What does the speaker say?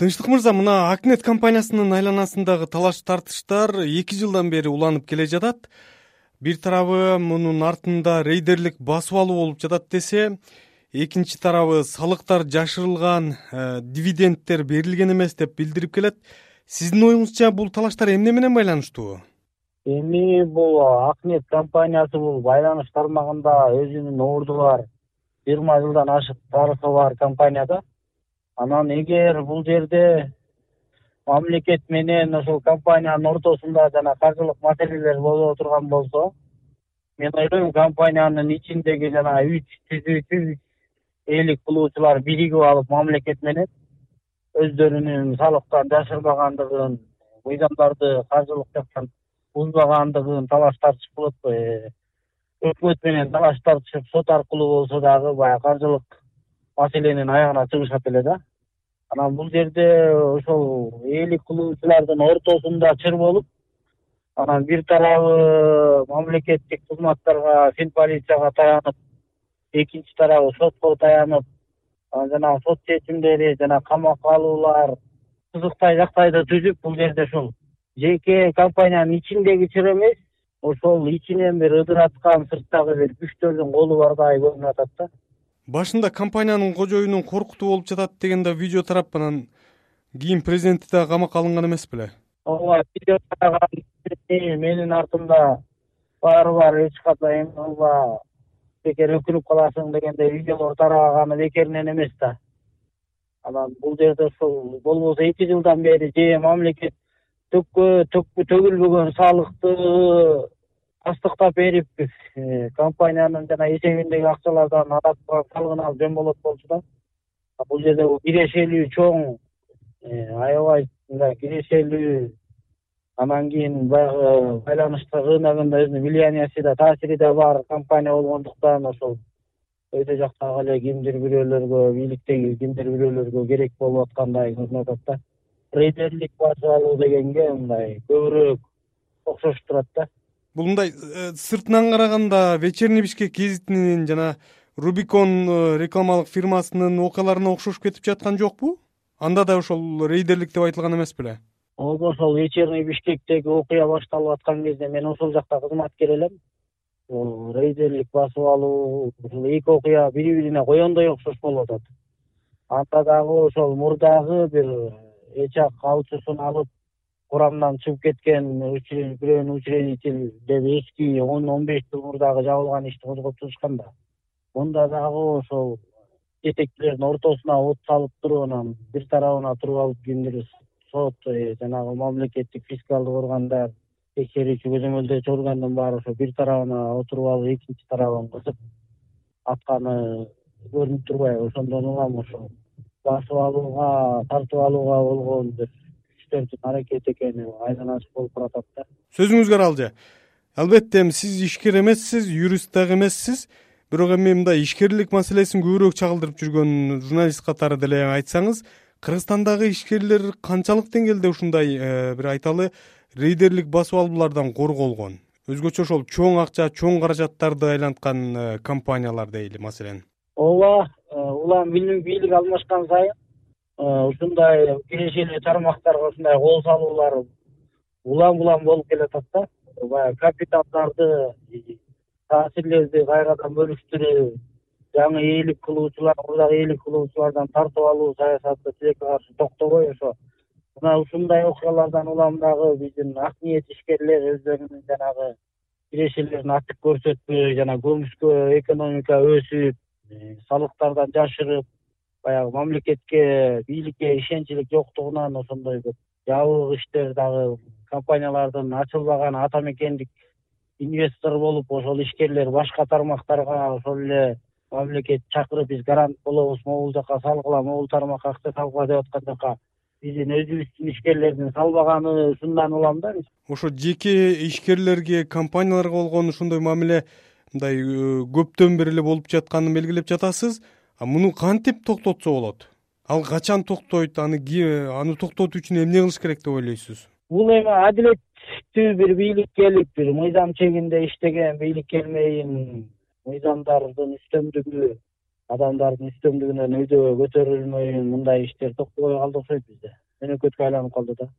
тынчтык мырза мына акнет компаниясынын айланасындагы талаш тартыштар эки жылдан бери уланып келе жатат. Бир тарабы мунун артында рейдерлик басып алуу болуп жатат десе экинчи тарабы салыктар жашырылган э, дивидендтер берилген эмес деп билдирип келет. Сиздин оюңузча бул талаштар эмне менен байланыштуу? Эми бул акнет компаниясы бул байланыш тармагында өзүнүн орду бар. Жыйырма жылдан ашык тарыхы бар компания да анан эгер бул жерде мамлекет менен ошол компаниянын ортосунда жана каржылык маселелер боло турган болсо мен ойлойм компаниянын ичиндеги жанагы үч түзүүчү үч ээлик кылуучулар биригип алып мамлекет менен өздөрүнүн салыктан жашырбагандыгын мыйзамдарды каржылык жактан бузбагандыгын талаш тартышып болот э, өкмөт менен талаш тартышып сот аркылуу болсо дагы баягы каржылык маселенин аягына чыгышат эле да анан бул жерде ошол ээлик кылуучулардын ортосунда чыр болуп анан бир тарабы мамлекеттик кызматтарга фин полицияга таянып экинчи тарабы сотко таянып жанагы сот чечимдери жана камакка алуулар кызыктай жактайды түзүп бул жерде ушул жеке компаниянын ичиндеги чыр эмес ошол ичинен бир ыдыраткан сырттагы бир күчтөрдүн колу бардай көрүнүп атат да башында компаниянын кожоюнун коркутуу болуп жатат деген да видео тарап анан кийин президенти дагы камакка алынган эмес беле. Ооба видео тараган менин артымда баары бар эч кандай эме кылба бекер өкүнүп каласың дегендей видеолор тараганы бекеринен эмес да. Анан бул жерде ушул болбосо эки жылдан бери же мамлекет төгүлбөгөн салыкты тастыктап берип э, компаниянын жана эсебиндеги акчалардан ада турган салыгын алып жөн болот болчу да. Бул жерде кирешелүү чоң э, аябай мындай кирешелүү анан кийин баягы байланыштар рыногунда өзүнүн влиянияси да таасири да бар компания болгондуктан ошол өйдө жактагы эле кимдир бирөөлөргө бийликтеги кимдир бирөөлөргө керек болуп аткандай көрүнүп атат да. Рейдерлик басып алуу дегенге мындай көбүрөөк окшошуп турат да бул мындай э, сыртынан караганда вечерний бишкек гезитинин жана рубикон э, рекламалык фирмасынын окуяларына окшошуп кетип жаткан жокпу? Анда да ошол рейдерлик деп айтылган эмес беле? Ооба ошол вечерний бишкектеги окуя башталып аткан кезде мен ошол жакта кызматкер элем. Рейдерлик басып алуу ушул эки окуя бири бирине коёндой окшош болуп атат. Анда дагы ошол мурдагы бир эч ак алчусун алып курамынан чыгып кеткен бирөөнүн учредитель деп эски он он беш жыл мурдагы жабылган ишти козгоп чыгышкан да. Мында дагы ошол жетекчилердин ортосуна от салып туруп анан бир тарабына туруп алып кимдир сот э, жанагы мамлекеттик фискалдык органдар текшерүүчү көзөмөлдөөчү органдын баары ошо бир тарабына отуруп алып экинчи тарабын кысып атканы көрүнүп турбайбы? Ошондон улам ошол басып алууга тартып алууга болгон бир аракет экени айдан ачык болуп баратат да. Сөзүңүзгө аралжы албетте эми сиз ишкер эмессиз юрист дагы эмессиз. Бирок эми мындай ишкерлик маселесин көбүрөөк чагылдырып жүргөн журналист катары деле айтсаңыз кыргызстандагы ишкерлер канчалык деңгээлде ушундай э, бир айталы рейдерлик басып алуулардан корголгон өзгөчө ошол чоң акча чоң каражаттарды айланткан э, компаниялар дейли маселен. Ооба э, улам бийлик алмашкан сайын ушундай кирешелүү тармактарга ушундай кол салуулар улам улам болуп келатат да. Баягы капиталдарды таасирлерди кайрадан бөлүштүрүү жаңы ээлик кылуучулар мурдагы ээлик кылуучулардан тартып алуу саясаты тилекке каршы токтобой ошо. Мына ушундай окуялардан улам дагы биздин ак ниет ишкерлер өздөрүнүн жанагы кирешелерин ачык көрсөтпөй жана көмүскө экономика өсүп э, салыктардан жашырып баягы мамлекетке бийликке ишенчилик жоктугунан ошондой көп жабык иштер дагы компаниялардын ачылбаган ата мекендик инвестор болуп ошол ишкерлер башка тармактарга ошол эле мамлекет чакырып биз гарант болобуз могул жака салгыла могул тармакка акча салгыла деп аткан жака биздин өзүбүздүн ишкерлердин салбаганы ушундан улам да ошо жеке ишкерлерге компанияларга болгон ушондой мамиле мындай э, көптөн бери эле болуп жатканын белгилеп жатасыз муну кантип токтотсо болот? Ал качан токтойт? Аны аны токтотуу үчүн эмне кылыш керек деп ойлойсуз? Бул эми адилеттүү бир бийлик келип бир мыйзам чегинде иштеген бийлик келмейин. Мыйзамдардын үстөмдүгү адамдардын үстөмдүгүнөн өйдө көтөрүлмөй мындай иштер токтобой калды окшойт бизде. Мөөнөкөткө айланып калды да